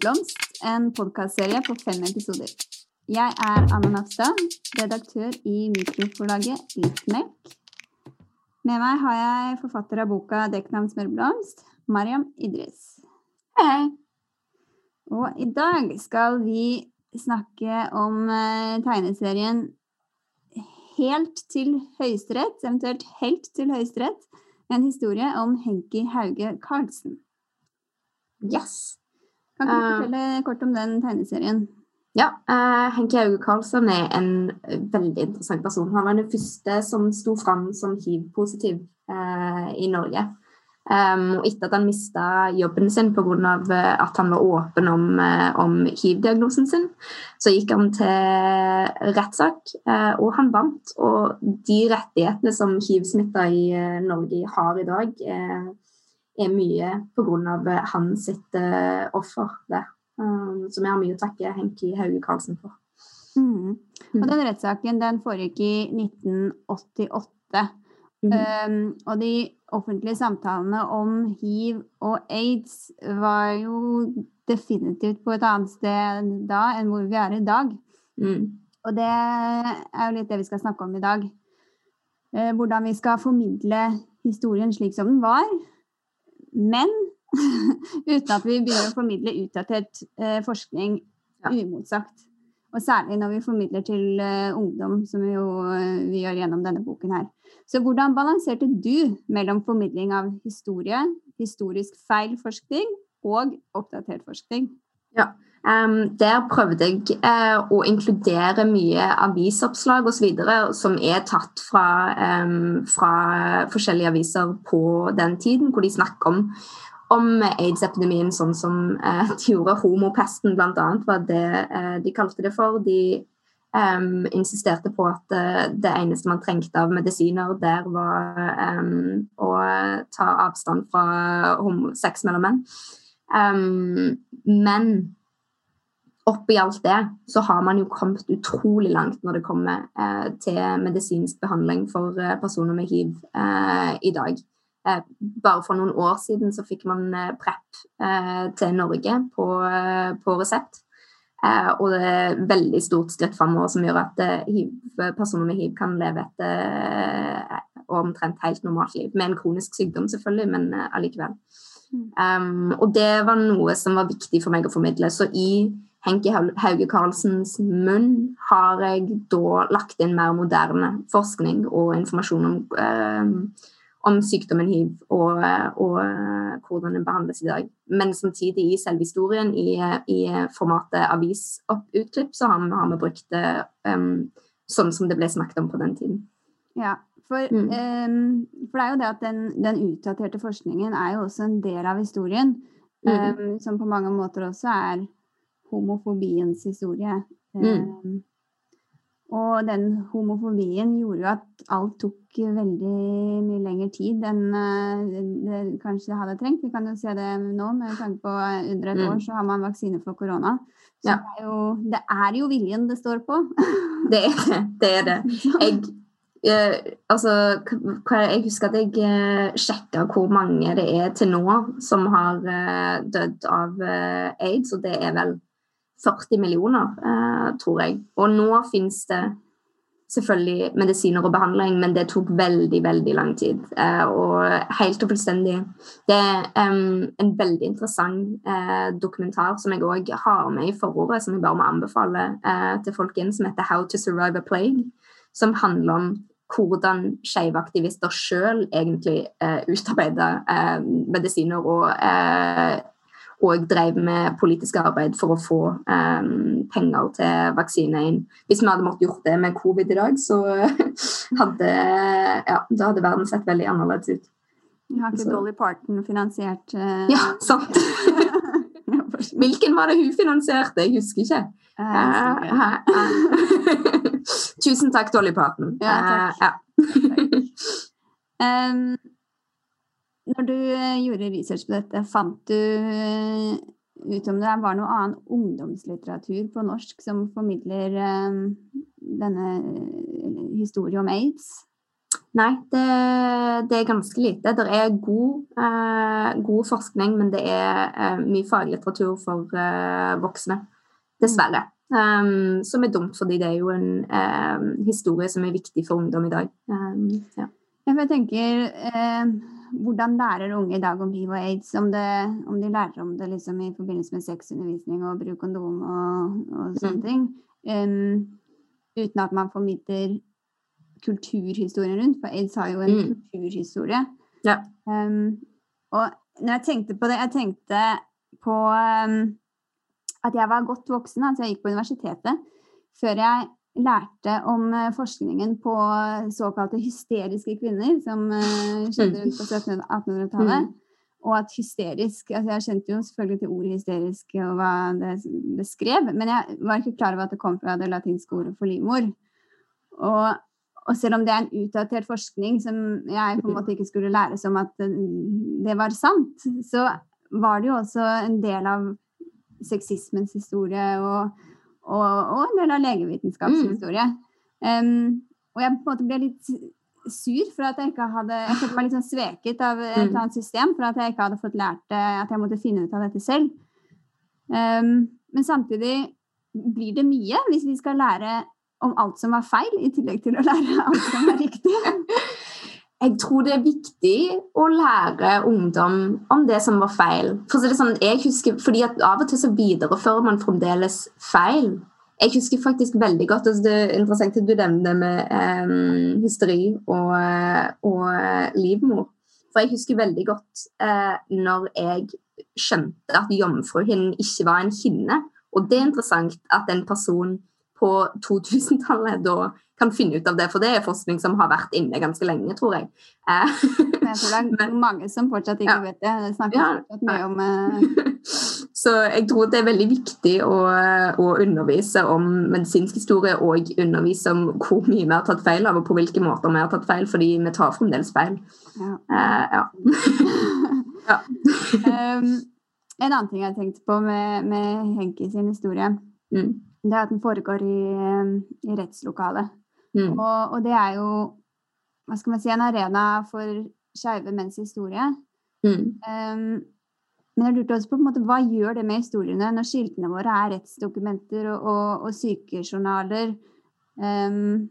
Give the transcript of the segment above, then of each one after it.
Smerblomst, en podkastserie på fem episoder. Jeg er Anna Nafstad, redaktør i mikroforlaget Littmelk. Med meg har jeg forfatter av boka 'Dekknavn Smørblomst', Mariam Idris. Hei. Og i dag skal vi snakke om eh, tegneserien Helt til Høyesterett, eventuelt Helt til Høyesterett. En historie om Henki Hauge Karlsen. Yes. Kan ikke du Eh. fortelle kort om den tegneserien? Ja, uh, Henki Hauge Karlsson er en veldig interessant person. Han var den første som sto fram som hiv-positiv uh, i Norge. Um, og etter at han mista jobben sin pga. at han var åpen om, om hiv-diagnosen sin, så gikk han til rettssak, uh, og han vant. Og de rettighetene som hiv-smitta i Norge har i dag, eh, er mye pga. hans sitt eh, offer der. Um, så vi har mye å takke Henki Hauge Karlsen for. Mm. Mm. Og den rettssaken den foregikk i 1988. Mm. Um, og de offentlige samtalene om hiv og aids var jo definitivt på et annet sted da enn hvor vi er i dag. Mm. Og det er jo litt det vi skal snakke om i dag. Eh, hvordan vi skal formidle historien slik som den var, men uten at vi begynner å formidle utdatert eh, forskning Ja. uimotsagt. Og særlig når vi formidler til eh, ungdom, som vi jo eh, vi gjør gjennom denne boken her. Så hvordan balanserte du mellom formidling av historie, historisk feil forskning og oppdatert forskning? Um, der prøvde jeg uh, å inkludere mye avisoppslag osv. som er tatt fra, um, fra forskjellige aviser på den tiden, hvor de snakker om, om aids-epidemien sånn som uh, de gjorde. Homopesten bl.a. var det uh, de kalte det for. De um, insisterte på at det eneste man trengte av medisiner der, var å ta avstand fra sex mellom menn. Men oppi alt det, så har man jo kommet utrolig langt når det kommer eh, til medisinsk behandling for eh, personer med hiv eh, i dag. Eh, bare for noen år siden så fikk man eh, PREP eh, til Norge på, på resept. Eh, og det er et veldig stort skritt framover som gjør at HIV, personer med hiv kan leve et omtrent helt normalt liv. Med en kronisk sykdom, selvfølgelig, men allikevel. Um, og det var noe som var viktig for meg å formidle. Så i Henki Hauge Karlsens munn har jeg da lagt inn mer moderne forskning og informasjon om, eh, om sykdommen hiv og, eh, og eh, hvordan den behandles i dag. Men samtidig i selve historien, i, i formatet avisutklipp, så har vi, har vi brukt det um, sånn som det ble snakket om på den tiden. Ja, for, Mm. um, for det er jo det at den, den utdaterte forskningen er jo også en del av historien, Mm. Um, som på mange måter også er homofobiens historie. Mm. Ehm, og den homofobien gjorde jo at alt tok veldig mye lengre tid enn eh, det kanskje hadde trengt. Vi kan jo se det nå, med tanke på eh, under et Mm. år så har man vaksine for korona. Så Ja. det, er jo, det er jo viljen det står på. Det er det. det, er det. jeg, eh, altså, jeg husker at jeg eh, sjekka hvor mange det er til nå som har eh, dødd av eh, aids, og det er vel 40 millioner, eh, tror jeg. Og nå finnes det selvfølgelig medisiner og behandling, men det tok veldig, veldig lang tid. Eh, og helt og fullstendig Det er um, en veldig interessant eh, dokumentar som jeg òg har med i forordet, som jeg bare må anbefale eh, til folk inn, som heter 'How to Survive a Plague', som handler om hvordan skeive aktivister sjøl egentlig eh, utarbeider eh, medisiner og eh, og drev med politisk arbeid for å få um, penger til vaksine inn. Hvis vi hadde måttet gjort det med covid i dag, så hadde, ja, da hadde verden sett veldig annerledes ut. Jeg har ikke Så- Dolly Parton finansiert uh... Ja, sant. Hvilken var det hun finansierte? Jeg husker ikke. eh. Tusen takk, Dolly Parton. Ja, takk. Uh, ja. Em, når du eh, gjorde research på dette, fant du eh, ut om det var noe annen ungdomslitteratur på norsk som formidler denne eh, historien om aids? Nei, det, det, er ganske lite. Det er god, eh, god forskning, men det er eh, mye faglitteratur for eh, voksne. Dessverre. Um, som er dumt, fordi det er jo en historie som er viktig for ungdom i dag. Um, ja. Jeg tenker, eh, Hvordan lærer unge i dag om hiv og aids? Om, det, om de lærer om det liksom i forbindelse med sexundervisning og bruk kondom og, og sånne mm. ting. uten at man formidler kulturhistorien rundt, for aids har jo en mm. kulturhistorie. Ja. Um, og når jeg tenkte på det Jeg tenkte på um, at jeg var godt voksen, altså jeg gikk på universitetet, før jeg lærte om uh, forskningen på såkalte hysteriske kvinner, som uh, skjedde rundt på 1700-1800-tallet. Mm. Og at hysterisk altså Jeg kjente jo selvfølgelig til ordet hysterisk og hva det beskrev, men jeg var ikke klar over at det kom fra det latinske ordet for livmor. Og og selv om det er en utdatert forskning som jeg på en måte ikke skulle lære som at det var sant, så var det jo også en del av sexismens historie og, og, og en del av legevitenskapshistorie. Mm. Um, og jeg på en måte ble litt sur for at jeg ikke hadde Jeg følte meg litt sånn sveket av et eller annet system for at jeg ikke hadde fått lært at jeg måtte finne ut av dette selv. Um, men samtidig blir det mye hvis vi skal lære om alt som var feil, i tillegg til å lære alt som var riktig? Jeg tror det er viktig å lære ungdom om det som var feil. For det sånn, jeg husker, fordi Av og til så viderefører man fremdeles feil. Jeg husker faktisk veldig godt altså Det er interessant at du nevner det med um, hysteri og, og livmor. For jeg husker veldig godt uh, når jeg skjønte at jomfruhinnen ikke var en hinne. Og det er interessant at en person på 2000-tallet da kan finne ut av det, for det er forskning som har vært inne ganske lenge, tror jeg. Eh, jeg tror det er mange som fortsatt ikke ja. vet det. Det snakkes ja. fortsatt mye om eh. Så jeg tror det er veldig viktig å, å, undervise om medisinsk historie og undervise om hvor mye vi har tatt feil av, og på hvilke måter vi har tatt feil, fordi vi tar fremdeles feil. Ja. Eh, ja. ja. um, en annen ting jeg tenkte på med, med Henki sin historie, mm det er at den foregår i, i rettslokalet. Mm. Og, og, det er jo hva skal man si, en arena for skeive menns historie. Mm. Um, men jeg lurte også på, på måte, hva gjør det med historiene når skiltene våre er rettsdokumenter og, og, og sykejournaler? Um,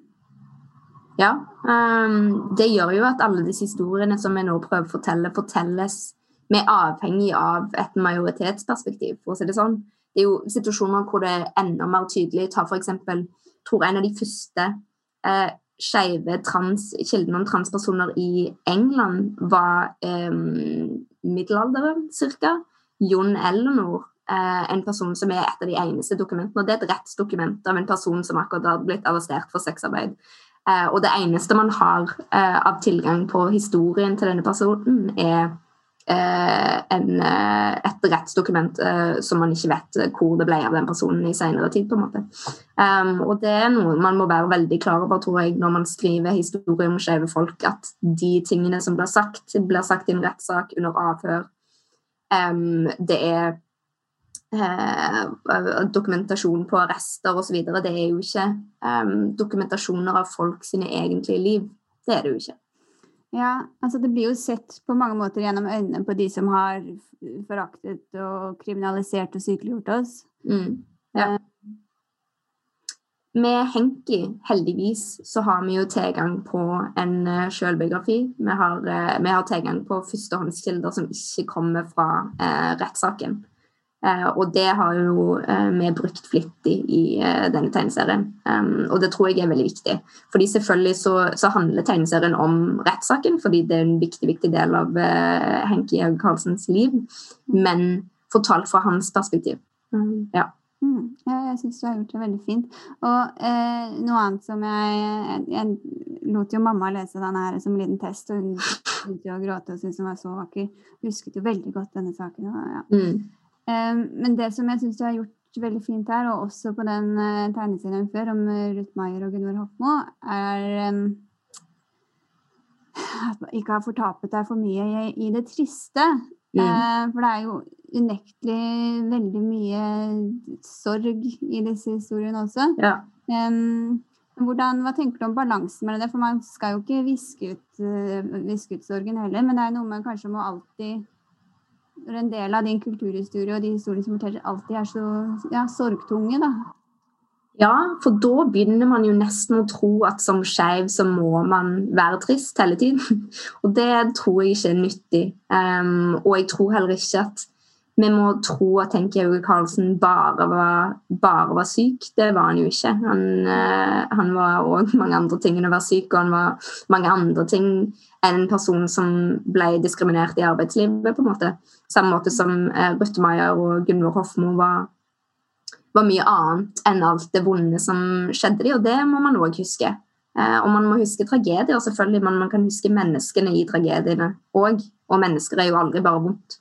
ja, um, det gjør jo at alle disse historiene som vi nå prøver å fortelle, fortelles vi er avhengig av et majoritetsperspektiv, for å si det sånn det er jo situasjoner hvor det er enda mer tydelig. Ta f.eks. tror en av de første eh, skeive kildene om transpersoner i England var eh, middelalderen ca. Jon Eleanor, eh, en person som er et av de eneste dokumentene. og Det er et rettsdokument av en person som akkurat har blitt arrestert for sexarbeid. Eh, og det eneste man har eh, av tilgang på historien til denne personen, er en, eh, et rettsdokument eh, som man ikke vet hvor det ble av den personen i senere tid. på en måte. Um, og det er noe man må være veldig klar over tror jeg, når man skriver historie om skeive folk, at de tingene som blir sagt, blir sagt i en rettssak under avhør. Um, det er eh, dokumentasjon på arrester osv. Det er jo ikke um, dokumentasjoner av folk sine egentlige liv. Det er det jo ikke. Ja, altså det blir jo sett på mange måter gjennom øynene på de som har foraktet og kriminalisert og sykeliggjort oss. Mm. Ja. Eh. Med Henki, heldigvis, så har vi jo tilgang på en uh, selvbiografi. Vi har, uh, vi har tilgang på førstehåndskilder som ikke kommer fra uh, rettssaken. Uh, og det har jo uh, vi brukt flittig i uh, denne tegneserien. Og det tror jeg er veldig viktig. Fordi selvfølgelig så, så handler tegneserien om rettssaken, fordi det er en viktig viktig del av Henki Haug Karlsens liv. Men fortalt fra hans perspektiv. Um, ja. Mm, jeg syns du har gjort det veldig fint. Og noe annet som jeg, jeg, jeg lot jo mamma lese den her som en liten test, og hun begynte å gråte og syntes den var så vakker. Husket jo veldig godt denne saken. Og, ja. mm. Men det som jeg syns du har gjort veldig fint her, og også på den uh, tegneserien før om uh, Ruth Maier og Gunvor Hofmo, er at man ikke har fortapet deg for mye i, det triste. Mm. For det er jo unektelig veldig mye sorg i disse historiene også. Ja. Um, Hvordan, hva tenker du om balansen mellom det? For man skal jo ikke viske ut, viske ut sorgen heller, men det er noe man kanskje må alltid Når en del av din kulturhistorie og de historiene som forteller, alltid er så ja, sorgtunge, da. Ja, for da begynner man jo nesten å tro at som skeiv så må man være trist hele tiden. Og det tror jeg ikke er nyttig. Um, og jeg tror heller ikke at vi må tro at Henki Hauge Karlsen bare var, bare var, syk. Det var han jo ikke. Han, uh, han var òg mange andre ting enn å være syk, og han var mange andre ting enn en person som ble diskriminert i arbeidslivet. på en måte. Samme måte som uh, Ruth Maier og Gunvor Hofmo var var mye annet enn alt det vonde som skjedde dem, og det må man òg huske. Eh, og man må huske tragedier, selvfølgelig, men man kan huske menneskene i tragediene òg. Og mennesker er jo aldri bare vondt.